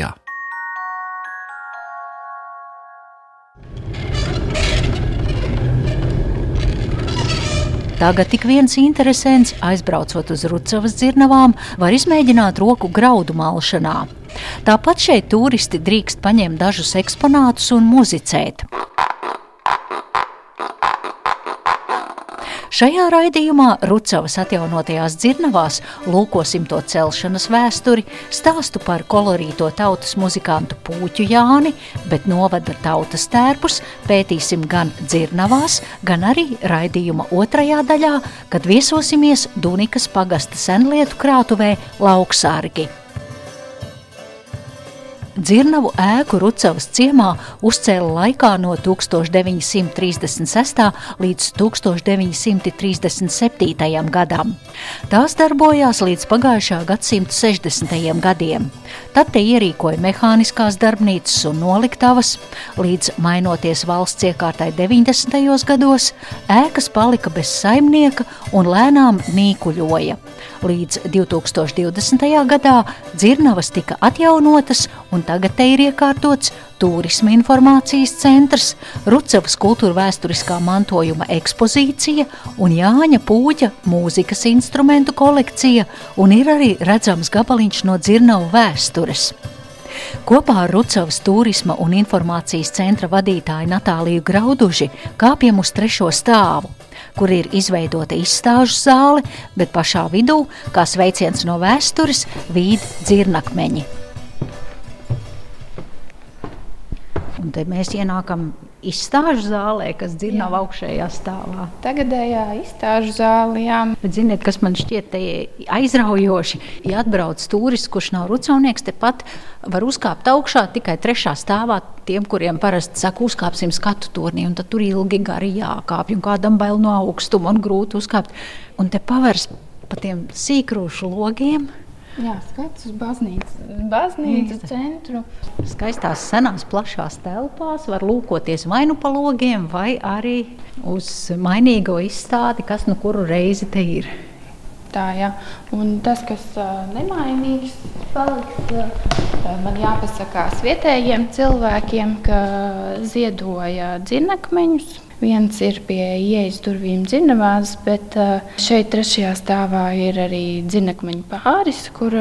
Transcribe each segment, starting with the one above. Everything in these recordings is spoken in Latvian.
Latvijā. Tagad tik viens interesants, aizbraucot uz Rucavas dzirnavām, var izmēģināt roku graudu malšanā. Tāpat šeit turisti drīkst paņemt dažus eksponātus un muzicēt. Šajā raidījumā Rucavas atjaunotajās dzirnavās lūkosim to celšanas vēsturi, stāstu par kolorīto tautas muzikantu Pūķu Jāni, bet novada tautas tērpus pētīsim gan dzirnavās, gan arī raidījuma otrajā daļā, kad viesosimies Dunikas pagasta senlietu krātuvē Lauksārgi. Dzirnavu ēku Rucavas ciemā uzcēla laikā no 1936. līdz 1937. gadam. Tās darbojās līdz pagājušā gadsimta 60. gadiem. Tad te ierīkoja mehāniskās darbnīcas un noliktavas. Līdz mainoties valsts iekārtai 90. gados, ēkas palika bez saimnieka un lēnām nīkuļoja. Līdz 2020. gadā dzirnavas tika atjaunotas un tagad te ir iekārtots turisma informācijas centrs, Rucevas kultūra vēsturiskā mantojuma ekspozīcija un Jāņa Pūģa mūzikas instrumentu kolekcija un ir arī redzams gabaliņš no dzirnavu vēstures. Kopā ar Rucavas turisma un informācijas centra vadītāju Natāliju Grauduži kāpjam uz trešo stāvu kur ir izveidota izstāžu zāle, bet pašā vidū, kā sveiciens no vēstures, vīd dzirnakmeņi. Un te mēs ienākam izstāžu zālē, kas dzirnava augšējā stāvā. Tagadējā izstāžu zālē, jā. Bet ziniet, kas man šķiet aizraujoši, ja atbrauc turists, kurš nav rucaunieks, tepat var uzkāpt augšā tikai trešā stāvā tiem, kuriem parasti saka, uzkāpsim skatu turnī, un tad tur ilgi gari jākāpj, un kādam bail no augstuma un grūti uzkāpt. Un te pavers pa tiem sīkrūšu logiem, Jā, skats uz baznīcu, baznīcas centru. Skaistās, senās, plašās telpās var lūkoties vai nu pa logiem, vai arī uz mainīgo izstādi, kas nu kuru reizi te ir. Tā, jā. Un tas, kas uh, nemainīgs, paliks, uh, man jāpasakās vietējiem cilvēkiem, ka ziedoja dzinakmeņus Viens ir pie ieejas durvīm dzinavās, bet šeit trešajā stāvā ir arī dzinakmeņu pāris, kur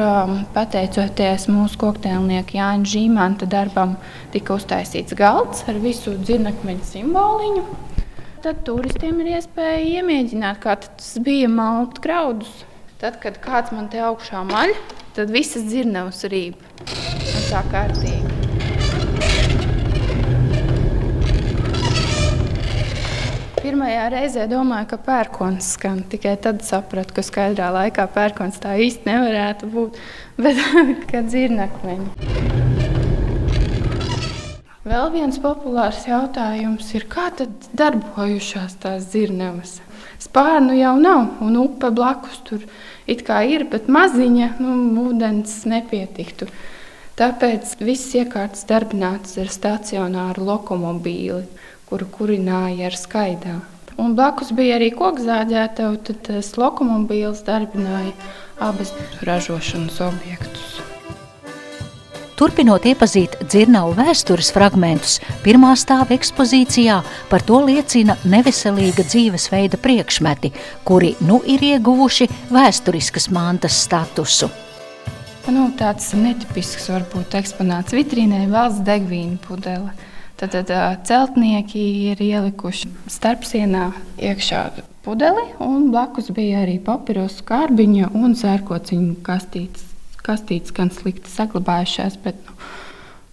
pateicoties mūsu koktēlnieku Jāņa Žīmanta darbam tika uztaisīts galds ar visu dzinakmeņu simboliņu. Tad turistiem ir iespēja iemēģināt, kā tas bija malt graudus. Tad, kad kāds man te augšā maļ, tad visas dzirnavas rīp. Tā kārtīgi. Pirmajā reizē domāju, ka pērkons skan. Tikai tad sapratu, ka skaidrā laikā pērkons tā īsti nevarētu būt. Bet kā dzirnakmeņi. Vēl viens populārs jautājums ir, kā tad darbojušās tās dzirnavas? Spārnu jau nav, un upe blakus tur ir, bet maziņa, nu, ūdens nepietiktu. Tāpēc viss iekārtas darbināts ar stacionāru lokomobīli kuru kurināja ar skaidām. Un blakus bija arī kokzāģēta, tad tas lokomobīls darbināja abas ražošanas objektus. Turpinot iepazīt dzirnavu vēstures fragmentus, pirmā stāva ekspozīcijā par to liecina neveselīga dzīvesveida priekšmeti, kuri nu ir ieguvuši vēsturiskas mantas statusu. Nu, tāds netipisks varbūt eksponāts vitrīnē valsts degvīna pudele. Tad, tad celtnieki ir ielikuši starpsienā iekšā pudeli, un blakus bija arī papīros kārbiņa un sērkociņu kastītes. Kastītes gan slikti saglabājušās, bet nu,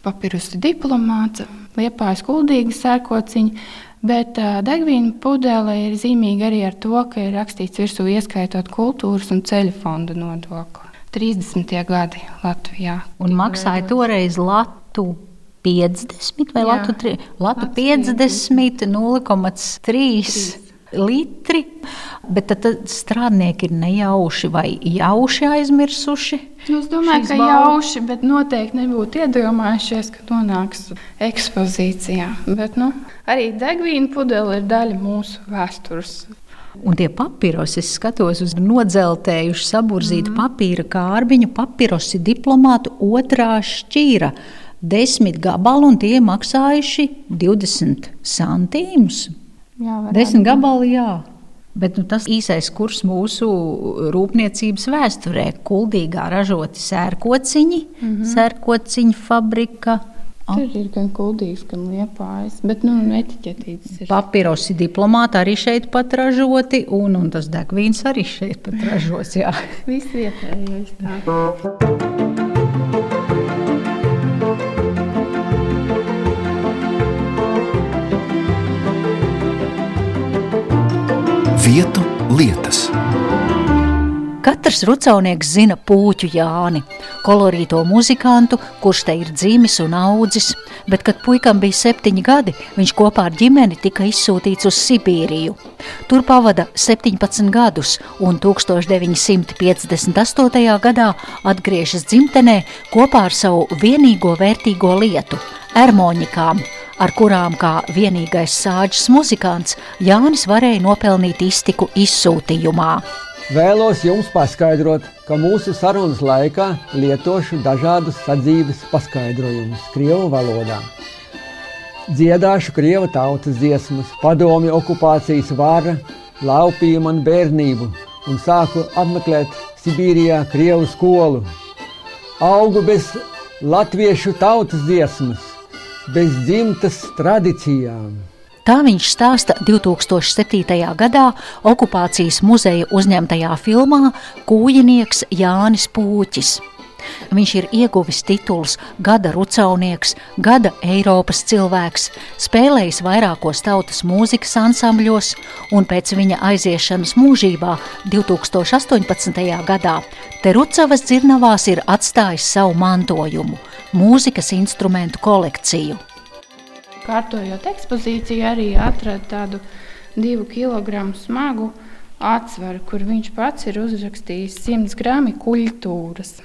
papīrus ir diplomāts, liepājas kuldīgi sērkociņi. Bet degvīna pudele ir zīmīga arī ar to, ka ir rakstīts virsū ieskaitot kultūras un ceļu fonda nodokli. 30. gadi Latvijā. Un maksāja toreiz Latu 50 vai Latu, tri, Latu 50, 0,3 litri. Bet tad, tad strādnieki ir nejauši vai jauši aizmirsuši. Nu, es domāju, ka jauši, bet noteikti nebūtu iedomājušies, ka nonāks ekspozīcijā. Bet, nu, arī degvīna pudele ir daļa mūsu vēstures. Un tie papīrosi, es skatos uz nodzeltējušu, saburzītu mm. papīra kārbiņu, papīrosi diplomātu otrā šķīra. Desmit gabalu, un tie maksājuši 20 centīmus. Jā, Desmit gabali, jā. Bet nu, tas īsais kurs mūsu rūpniecības vēsturē - kuldīgā ražoti sērkociņi, mm -hmm. sērkociņu fabrika Tur ir gan kuldīgs, gan liepājs, bet nu, etiķetīts ir. Papīrosi diplomāti arī šeit pat ražoti, un, un tas degvīns arī šeit pat ražots, jā. Viss vietējais tā. Vietu lietas. Katrs rucaunieks zina puķu Jāni, kolorīto muzikantu, kurš te ir dzimis un audzis, bet, kad puikam bija septiņi gadi, viņš kopā ar ģimeni tika izsūtīts uz Sibīriju. Tur pavada 17 gadus un 1958. gadā atgriežas dzimtenē kopā ar savu vienīgo vērtīgo lietu – ermoņikām, ar kurām kā vienīgais sāģis muzikants Jānis varēja nopelnīt iztiku izsūtījumā. Vēlos jums paskaidrot, ka mūsu sarunas laikā lietošu dažādus sadzīves paskaidrojumus Krievu valodā. Dziedāšu Krievu tautas dziesmas, padomju okupācijas vara, laupīju man bērnību un sāku apmeklēt Sibīrijā Krievu skolu. Augu bez latviešu tautas dziesmas, bez dzimtas tradīcijām. Tā viņš stāsta 2007. gadā okupācijas muzeja uzņemtajā filmā Kūjinieks Jānis Pūķis. Viņš ir ieguvis titulus Gada rucaunieks, Gada Eiropas cilvēks, spēlējis vairākos tautas mūzikas ansambļos, un pēc viņa aiziešanas mūžībā 2018. gadā Terucavas dzirnavās ir atstājis savu mantojumu - mūzikas instrumentu kolekciju kārtojot ekspozīciju, arī atrada tādu divu kilogramu smagu atsvaru, kur viņš pats ir uzrakstījis 100 gramu kultūras.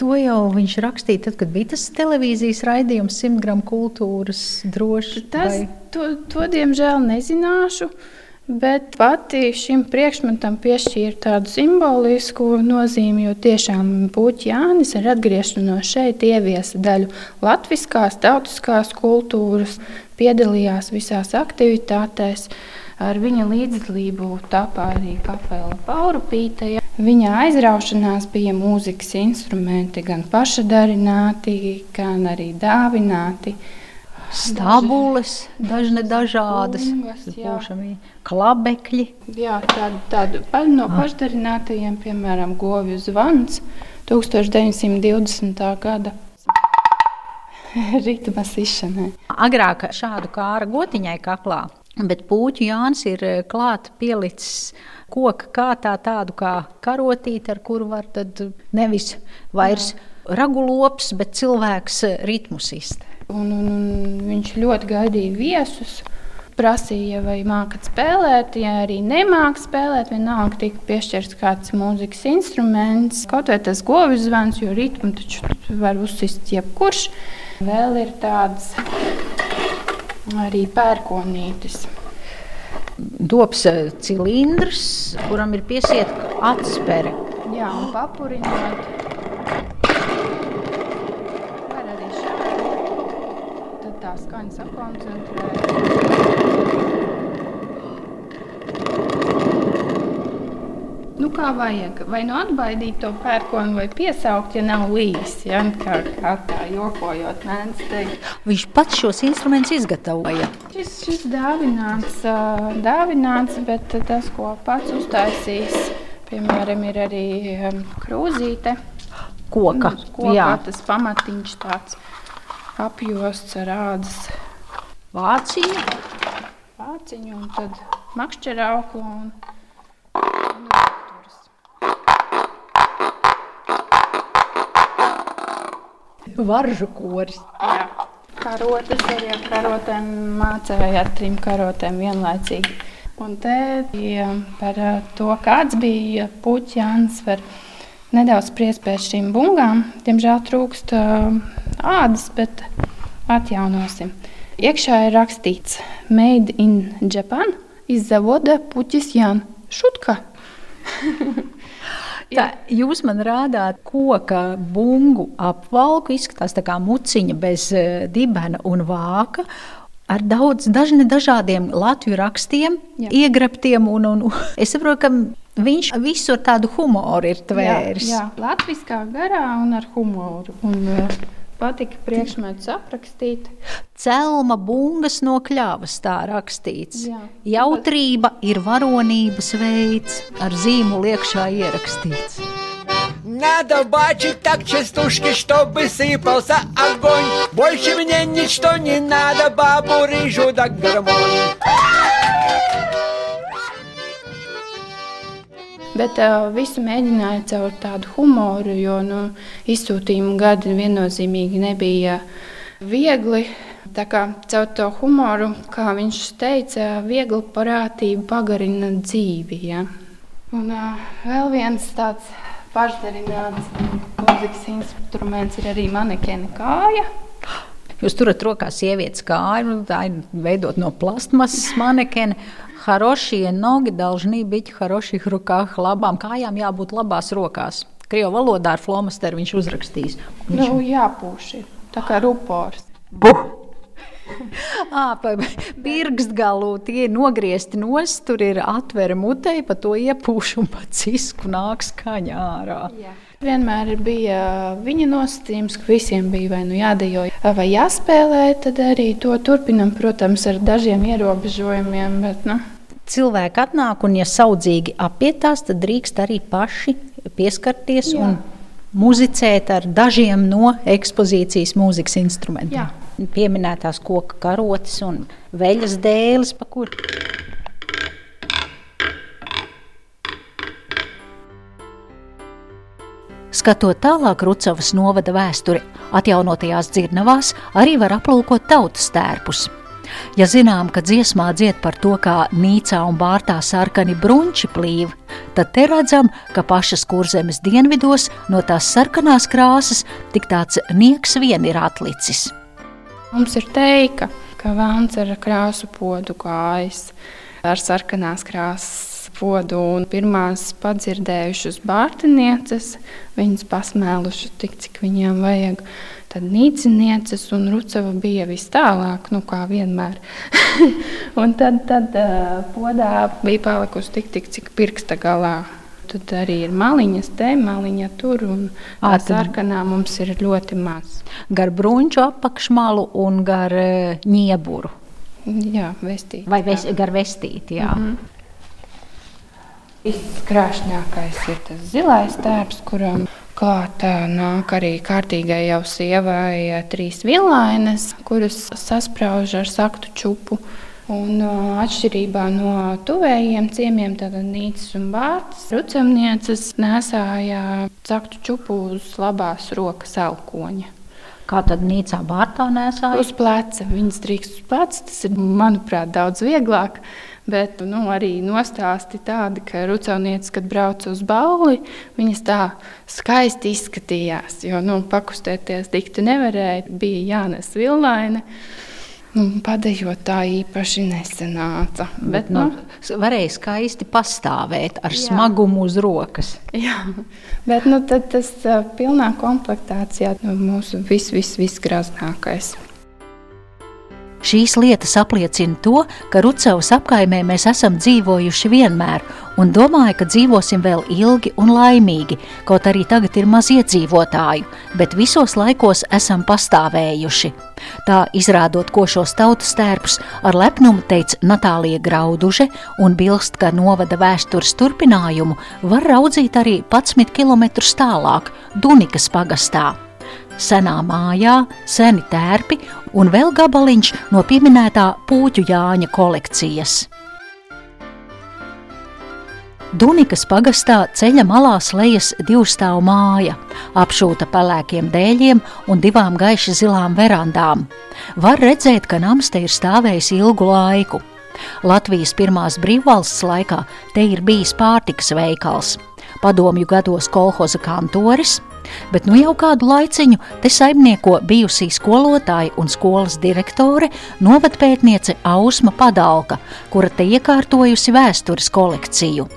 To jau viņš rakstīja, tad, kad bija tas televīzijas raidījums, 100 gramu kultūras droši. Tas, vai... to, to, diemžēl, nezināšu. Uh, Bet pati šim priekšmetam piešķīra tādu simbolisku nozīmi, jo tiešām Puķis Jānis ar atgriešanos šeit ieviesa daļu latviskās, tautiskās kultūras, piedalījās visās aktivitātēs. Ar viņa līdzdalību tapā arī kapela Paurupīte. Viņa aizraušanās bija mūzikas instrumenti, gan pašadarināti, gan arī dāvināti stābules, dažne dažādas, būšami klabekļi. Jā, tādu, tādu no ah. pašdarinātajiem, piemēram, govju zvans 1920. gada. Ritma sišanai. Agrāk šādu kāra gotiņai kaklā, bet pūķu Jānis ir eh, klāt pielicis koka kātā tādu kā karotīti, ar kuru var tad nevis vairs Jā. ragulops, bet cilvēks eh, ritmus izteikt. Un, un, un viņš ļoti gaidīja viesus. Prasīja, vai mākat spēlēt, ja arī nemākat spēlēt, vienalga tika piešķirts kāds mūzikas instruments, kaut vai tas govju zvans, jo ritmu taču var uzsist jebkurš. Vēl ir tādas arī pērkonītes. Dobs eh, cilindrs, kuram ir piesieta atspere. Jā, un papuriņot. Tā skaņa sakoncentrē. Nu, kā vajag? Vai nu atbaidīt to pērkonu, vai piesaukt, ja nav līs. Ja? Kā, kā tā jokojot, mēdz teikt. Viņš pats šos instrumentus izgatavoja. Šis, šis dāvināts, dāvināts, bet tas, ko pats uztaisīs, piemēram, ir arī krūzīte. Koka. Nu, koka Jā. tas pamatiņš tāds apjosts ar ādas vāciņu, vāciņu un tad makšķerauku un, un rakturas. Varžu koris. Jā. Karotes arī ar karotēm mācēja ar trim karotēm vienlaicīgi. Un te ja par to, kāds bija puķjāns, var nedaudz spriest pēc šīm bungām. Diemžēl trūkst ādas, bet atjaunosim. Iekšā ir rakstīts Made in Japan izzavoda puķis Jan. Šutka! Tā, jūs man rādāt koka bungu apvalku, izskatās tā kā muciņa bez eh, dibena un vāka. Ar daudz dažne, dažādiem latviešu rakstiem, Jā. iegrabtiem. Un, un, es saprotu, ka viņš visur tādu humoru ir tvēris. Jā, jā. latviskā garā un ar humoru. Un, uh, patika priekšmetus aprakstīt. Celma bungas no kļavas tā rakstīts. Jā. Jautrība ir varonības veids, ar zīmolu iekšā ierakstīts. Надо бачить так частушки, чтобы сыпался огонь. Больше мне ничто не надо, бабу рыжу да гармонь. Bet uh, visu mēģināju caur tādu humoru, jo nu, izsūtījumu gadi viennozīmīgi nebija viegli. Tā kā caur to humoru, kā viņš teica, viegli parātība pagarina dzīvi. Ja? Un uh, vēl viens tāds pašdarināts mūzikas instruments ir arī manekena kāja. Jūs turat rokā sievietes kāju, tā ir veidot no plastmasas manekena. Хорошие ноги должны быть в хороших руках. Labām kājām jābūt labās rokās. Krievu valodā ar flomasteru viņš uzrakstīs. Viņš... Nu, jāpūš ir. Tā kā rupors. Buh! À, pa pirkstgalu tie ir nogriezti nost, tur ir atvera mutei, pa to iepūš un pa cisku nāk skaņā ārā. Jā. Vienmēr bija viņa nosacījums, ka visiem bija vai nu jādejo, vai jāspēlē. Tad arī to turpinam, protams, ar dažiem ierobežojumiem. Bet, nu. Cilvēki atnāk un, ja saudzīgi apietās, tad drīkst arī paši pieskarties Jā. un muzicēt ar dažiem no ekspozīcijas mūzikas instrumentiem. Jā. Pieminētās koka karotes un veļas dēles, pa kuriem Skatot tālāk Rucavas novada vēsturi, atjaunotajās dzirnavās arī var aplūkot tautas tērpus. Ja zinām, ka dziesmā dzied par to, kā nīcā un bārtā sarkani brunči plīv, tad te redzam, ka pašas kurzemes dienvidos no tās sarkanās krāsas tik tāds nieks vien ir atlicis. Mums ir teika, ka vāns ar krāsu podu kājas, ar sarkanās krāsas podu un pirmās padzirdējušas bārtinieces, viņas pasmēlušas tik, cik viņiem vajag. Tad nīcinieces un rucava bija vis tālāk, nu kā vienmēr. un tad, tad podā bija palikusi tik, tik, cik pirksta galā. Tad arī ir maliņas, te maliņa tur, un tā sarkanā mums ir ļoti maz. Gar brunču apakšmalu un gar ņieburu. Jā, vestīt. Vai ves, gar vestīt, jā. Mm -hmm. Viskrāšņākais ir tas zilais tērps, kuram klāta nāk arī kārtīgai jau sievai trīs vilainas, kuras sasprāž ar saktu čupu. Un, atšķirībā no tuvējiem ciemiemiem, tātad nīcas un bārtas, rucamnieces nesāja saktu čupu uz labās rokas elkoņa. Kā tad nīcā bārtā nesāja? Uz pleca. Viņas drīkst uz pleca. Tas ir, manuprāt, daudz vieglāk. Bet nu, arī nostāsti tādi, ka rucaunietis, kad brauca uz bauli, viņas tā skaisti izskatījās. Jo nu, pakustēties dikti nevarēja, bija jānes villaine. Nu, Padējot tā īpaši nesenāca. Bet, nu, nu, varēja skaisti pastāvēt ar jā. smagumu uz rokas. Jā, bet nu, tas pilnā komplektācijā nu, mūsu vis, vis, visgraznākais. Šīs lietas apliecina to, ka Rucavas apkaimē mēs esam dzīvojuši vienmēr un domāju, ka dzīvosim vēl ilgi un laimīgi, kaut arī tagad ir maz iedzīvotāju, bet visos laikos esam pastāvējuši. Tā izrādot košos tautas tērpus, ar lepnumu teica Natālija Grauduže un bilst, ka novada vēstures turpinājumu var raudzīt arī 11 km tālāk Dunikas pagastā senā mājā, seni tērpi un vēl gabaliņš no pieminētā Pūķu Jāņa kolekcijas. Dunikas pagastā ceļa malā slēdzas divstāvu māja, apšūta pelēkiem dēļiem un divām gaiši zilām verandām. Var redzēt, ka nams te ir stājis ilgu laiku. Latvijas pirmās brīvvalsts laikā te ir bijis pārtikas veikals. Padomju gados kolhoza kantoris, bet nu jau kādu laiciņu te saimnieko bijusī skolotāja un skolas direktore, novadpētniece Ausma Padalka, kura te iekārtojusi vēstures kolekciju.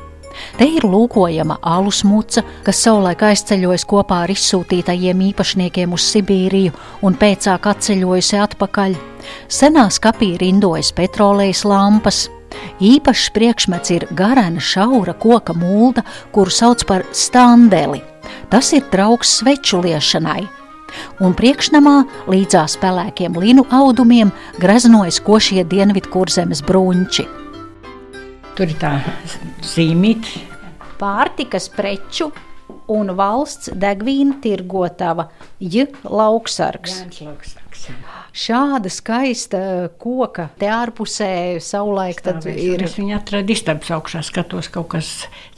Te ir lūkojama alus muca, kas savulaik aizceļojas kopā ar izsūtītajiem īpašniekiem uz Sibīriju un pēcāk atceļojusi atpakaļ. Senā skapī rindojas petrolejas lampas. Īpašs priekšmets ir garena šaura koka mūlda, kuru sauc par standeli. Tas ir trauks sveču liešanai. Un priekšnamā līdzās pelēkiem linu audumiem greznojas košie dienvidkurzemes bruņķi. Tur ir tā zīmīte. Pārtikas preču un valsts degvīna tirgotava J. Lauksargs. Jānis Lauksaks. Šāda skaista koka te ārpusē savulaik ir. Es viņu atradu istabas augšā, skatos kaut kas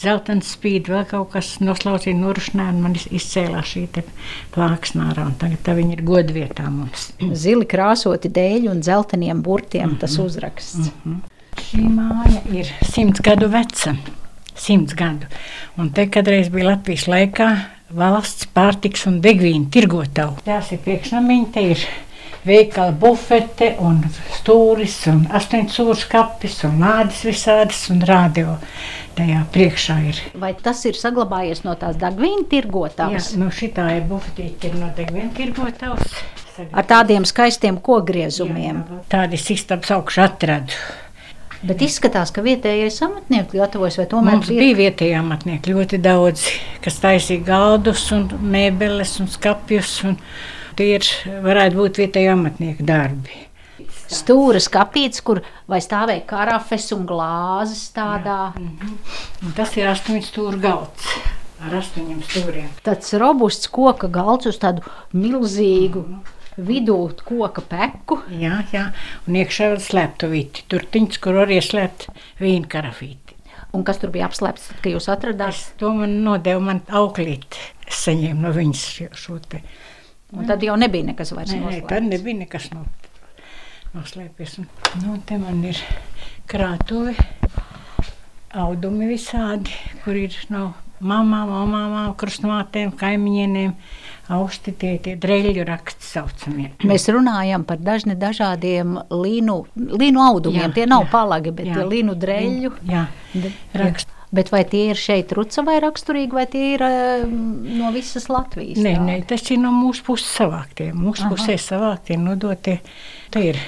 zeltains spīd, vēl kaut kas noslaucīja norušanā, un man iz- izcēlās šī te plāksnārā, un tagad tā viņa ir godvietā mums. Zili krāsoti dēļi un dzelteniem burtiem tas uzraksts. Šī māja ir simts gadu veca. Simts gadu. Un te kādreiz bija Latvijas laikā valsts pārtiks un degvīna tirgotavu. Tās ir priekšnamiņi, te ir veikala bufete un stūris un astoņas sūras kapis un lādes visādas un rādio. Tajā priekšā ir. Vai tas ir saglabājies no tās degvīna Jā, tirgotavas? nu šitā ir bufetīte, ir no degvīna tirgotavs. Ar tādiem skaistiem kogriezumiem. Tādi istabas augšā atradu. Bet izskatās, ka vietējais amatnieks gatavojas vai tomēr Mums bija vietējā amatnieki ļoti daudz, kas taisīja galdus, un mēbeles un skapjus. Un tie ir, varētu būt vietējā amatnieka darbi. stūra skapīts, kur vai stāvēja karafes un glāzes tādā. Un tas ir astoņu stūra galds ar astoņiem stūriem. Tāds robusts koka galds uz tādu milzīgu vidū koka peku. Jā, jā, un iekšā vēl slēptuvīti. Tur tiņš, kur var ieslēpt vīnu karafīti. Un kas tur bija apslēpts, kad jūs atradāt? To man nodeva man auklīt. Es saņēmu no viņas šo te. Un tad jau nebija nekas vairs Nē, nē, noslēpts. tad nebija nekas no, noslēpies. Nu, te man ir krātuve, audumi visādi, kur ir no mamām, mamām, krustmātēm, kaimiņieniem. Austi tie tie dreļu raksti saucamie. Mēs runājam par dažni dažādiem līnu, līnu audumiem. Jā, Tie nav jā, palagi, bet jā. līnu dreļu. Jā, raksti. Bet vai tie ir šeit rucavai raksturīgi, vai tie ir eh, no visas Latvijas? Nē, tādi? nē, tas ir no mūsu puses savāktie. Mūsu Aha. pusē savāktie, nodotie. Te ir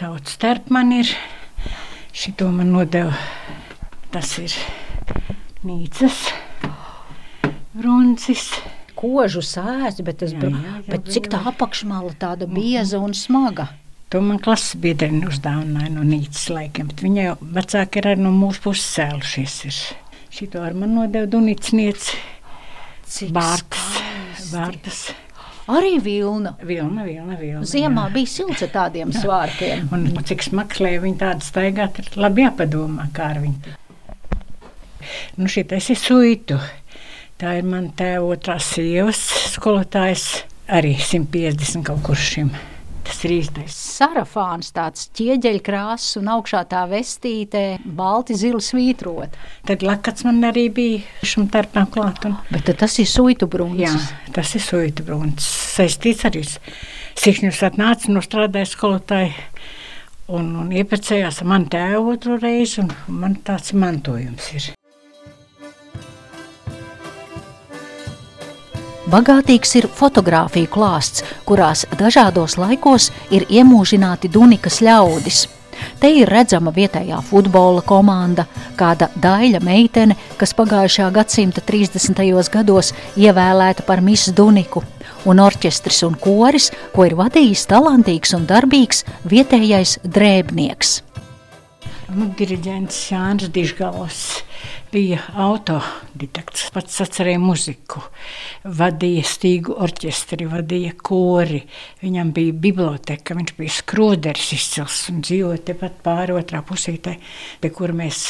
tauts starp man ir. Šito man nodeva. Tas ir Nīcas, Runcis. Kožu sēs, bet, tas, Jā, jā, jā, bet cik tā apakšmala tāda bieza un smaga. To man klases biedrene uzdāvināja no Nīcas laikiem, bet viņa jau vecāki ir arī no mūsu puses cēlušies. Ir. Šito ar man nodeva Dunicniece, Cik Bārtas. Bārtas. Arī vilna. Vilna, vilna, vilna. Ziemā jā. bija silts ar tādiem svārkiem. Un cik smagstlēja viņa tāda staigāt, ir labi jāpadomā, kā ar viņu. Nu, šitais ir suitu. Tā ir man tēva otrās sievas skolotājs, arī 150 kaut kur šim. Tas ir īstais. Sarafāns tāds ķieģeļkrāsas un augšā tā vestīte, balti zili svītrot. Tad lakats man arī bija šim tarpām klāt. Un, Bet tas ir suitu jā, brūns. tas ir suitu bruns. Saistīts arī. Sikšņus atnāca, nostrādāja skolotāji. Un, un iepirkējās man tēvu otru reizi, un man tāds mantojums ir. Bagātīgs ir fotografiju klāsts, kurās dažādos laikos ir iemūžināti Dunikas ļaudis. Te ir redzama vietējā futbola komanda, kāda daļa meitene, kas pagājušā gadsimta 30. gados ievēlēta par Miss Duniku, un orķestris un koris, ko ir vadījis talantīgs un darbīgs vietējais drēbnieks. Nu, diriģents Jānis Digāls bija autodidakts. Pats atcerēja muziku, vadīja stīgu orķestri, vadīja kori. Viņam bija biblioteka, viņš bija skroderis izcils un dzīvoja tepat pāri otrā pusītē, pie kur mēs.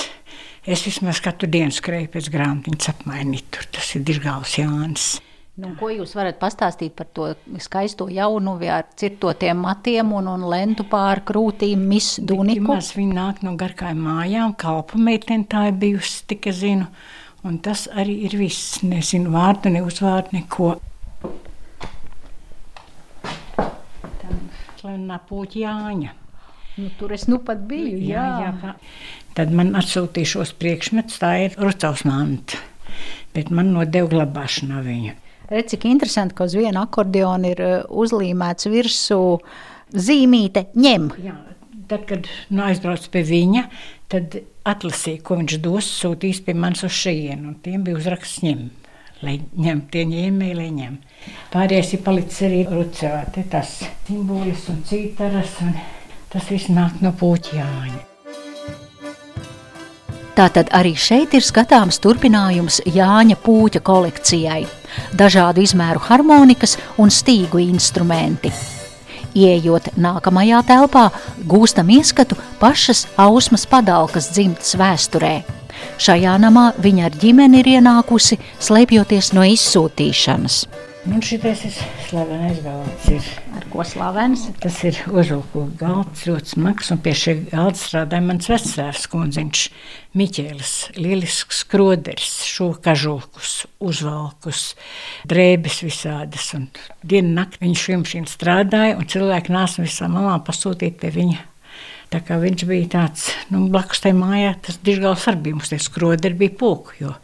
Es vismaz katru dienu skrēju pēc grāmatiņas apmainīt. Tur tas ir Digāls Jānis. Nu, ko jūs varat pastāstīt par to skaisto jaunuvi ar cirtotiem matiem un, un lentu pār krūtīm, Miss Duniku? Maz viņa nāk no garkājuma mājām, kalpa meitene tā ir bijusi, tik es zinu. Un tas arī ir viss. Nezinu vārdu, ne uzvārdu, neko. Slavena puķa Jāņa. Nu, tur es nu pat biju. Jā, jā. jā. Tad man atsūtīja šos priekšmetus, tā ir Rucavs manta. Bet man nodeva glabāšanā viņu. Redz, cik interesanti, ka uz viena akordeona ir uh, uzlīmēts virsū zīmīte ņem. Jā, tad, kad nu, aizbraucu pie viņa, tad atlasīju, ko viņš dos, sūtīs pie manis uz šejienu. Un tiem bija uzraksts ņem, lai ņem, tie ņēmēji, lai ņem. Pārējais ir palicis arī Rucavā, te tas simbolis un cītaras, un tas viss nāk no puķjāņa. Tātad arī šeit ir skatāms turpinājums Jāņa Pūķa kolekcijai - dažādu izmēru harmonikas un stīgu instrumenti. Iejot nākamajā telpā, gūstam ieskatu pašas Ausmas padalkas dzimtas vēsturē. Šajā namā viņa ar ģimeni ir ienākusi, slēpjoties no izsūtīšanas. Man šitais ir slavenais galds. Ir. Ar ko slavens? Tas ir uzvalku galds, ļoti smags, un pie šī galda strādāja mans vecrēvs kundziņš Miķēlis, lielisks skroderis, šo kažokus, uzvalkus, drēbes visādas, un dienu nakti viņš šim strādāja, un cilvēki nāca visām malām pasūtīt pie viņa Tā kā viņš bija tāds nu, blakus tai mājā, tas dižgals arī bija. Mums tie skroderi bija pūki, jo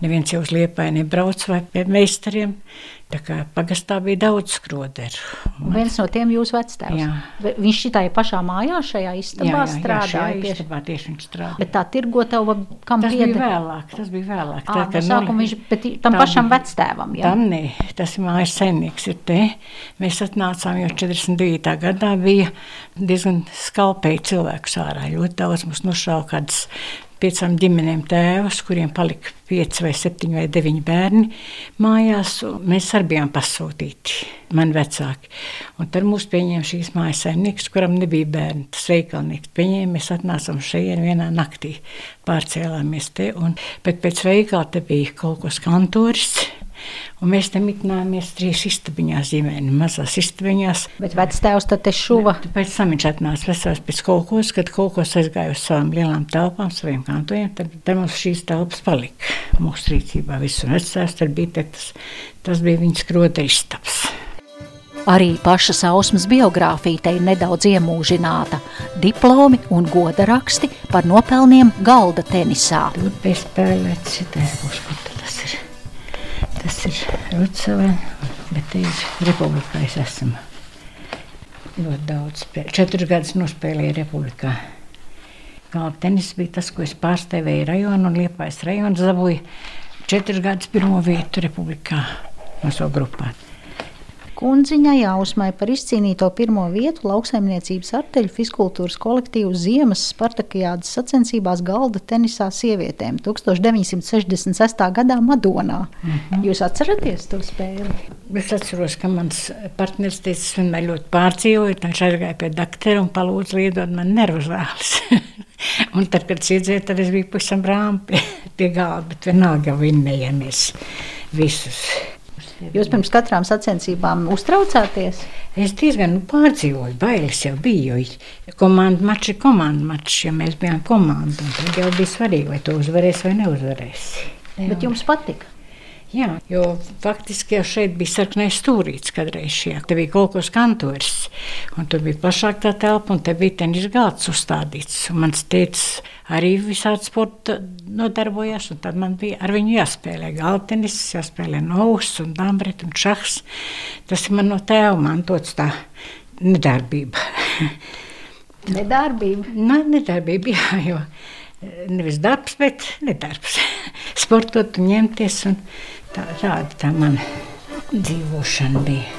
neviens jau uz liepai nebrauc vai pie meistariem. Tā kā pagastā bija daudz skroderu. Un viens no tiem jūs vectēvs. Jā. Viņš šitai pašā mājā šajā istabā jā, jā, strādāja. Jā, istabā tieši viņš strādāja. Bet tā tirgotava, kam tas pieder? bija vēlāk, tas bija vēlāk. Ā, tā, no sākuma viņš, bet tam pašam bija, vectēvam, jā? Tam nē, tas mājas saimnieks ir te. Mēs atnācām jau 49. gadā bija diezgan skalpēji cilvēku sārā. Ļoti daudz mums nošauja kādas piecām ģimenēm tēvus, kuriem palika pieci vai septiņi vai deviņi bērni mājās. Mēs arī bijām pasūtīti, mani vecāki. Un tad mūs pieņēma šīs mājas saimnieks, kuram nebija bērni. Tas veikalnieks pieņēma, mēs atnācām šeit vienā naktī, pārcēlāmies te. Un, bet pēc veikala te bija kaut kas kantoris Un mēs tam mitnājāmies trīs istabiņās, ģimeni, mazās istabiņās. Bet vectēvs tad te šuva? Bet pēc tam viņš atnāca vesels pēc kaut kos, kad kaut kos aizgāja uz savām lielām telpām, saviem kantojiem, tad, tad mums šīs telpas palika. Mūsu rīcībā viss un vectēvs tad bija te, tas, tas bija viņas krota istabs. Arī paša sausmas biogrāfija te ir nedaudz iemūžināta. Diplomi un goda raksti par nopelniem galda tenisā. Tur bija spēlēts šitais ir. Tas ir Rucavē, bet te ir Republikā es esmu. Ļoti daudz. Četrus gadus nospēlēju Republikā. Galva tenis bija tas, ko es pārstāvēju rajonu un Liepājas rajonu zabūju četrus gadus pirmo vietu Republikā no savu grupā kundziņai Ausmai par izcīnīto pirmo vietu lauksaimniecības arteļu fiskultūras kolektīvu Ziemas Spartakijādas sacensībās galda tenisā sievietēm 1966. gadā Madonā. Mm -hmm. Jūs atceraties to spēli? Es atceros, ka mans partneris teica, es vienmēr ļoti pārdzīvoju, viņš aizgāja pie doktora un palūdza liedot man nervu zāles. un tad, kad es iedzēru, tad es biju pavisam brāmi pie, pie galda, bet vienalga vinnējāmies visus. Jūs pirms katrām sacensībām uztraucāties? Es diezgan nu, pārdzīvoju, bailes jau bija. Komandu mačs ir komandu mačs, ja mēs bijām komanda. Tad jau bija svarīgi, vai to uzvarēs vai neuzvarēs. Jā. Bet jums patika? Jā, jo faktiski jau šeit bija sarkanais stūrītis kādreiz šajā. Te bija kaut kas kantoris, un tur bija plašāk tā telpa, un te bija tenis galds uzstādīts. Un mans tētis arī visādi sporta nodarbojās, un tad man bija ar viņu jāspēlē galtenis, jāspēlē novus un dambret un šahs. Tas ir man no tēva mantots tā nedarbība. Nedarbība? Nē, nedarbība, jā, jo nevis darbs, bet nedarbs. Sportot un ņemties un Tā, tāda tā mana dzīvošana bija.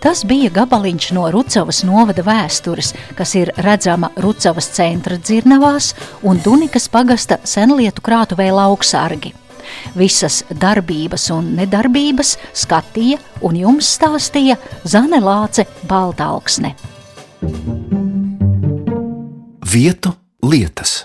Tas bija gabaliņš no Rucavas novada vēstures, kas ir redzama Rucavas centra dzirnavās un Dunikas pagasta senlietu krātuvē lauksargi. Visas darbības un nedarbības skatīja un jums stāstīja Zane Lāce Baltāksne. Vietu lietas.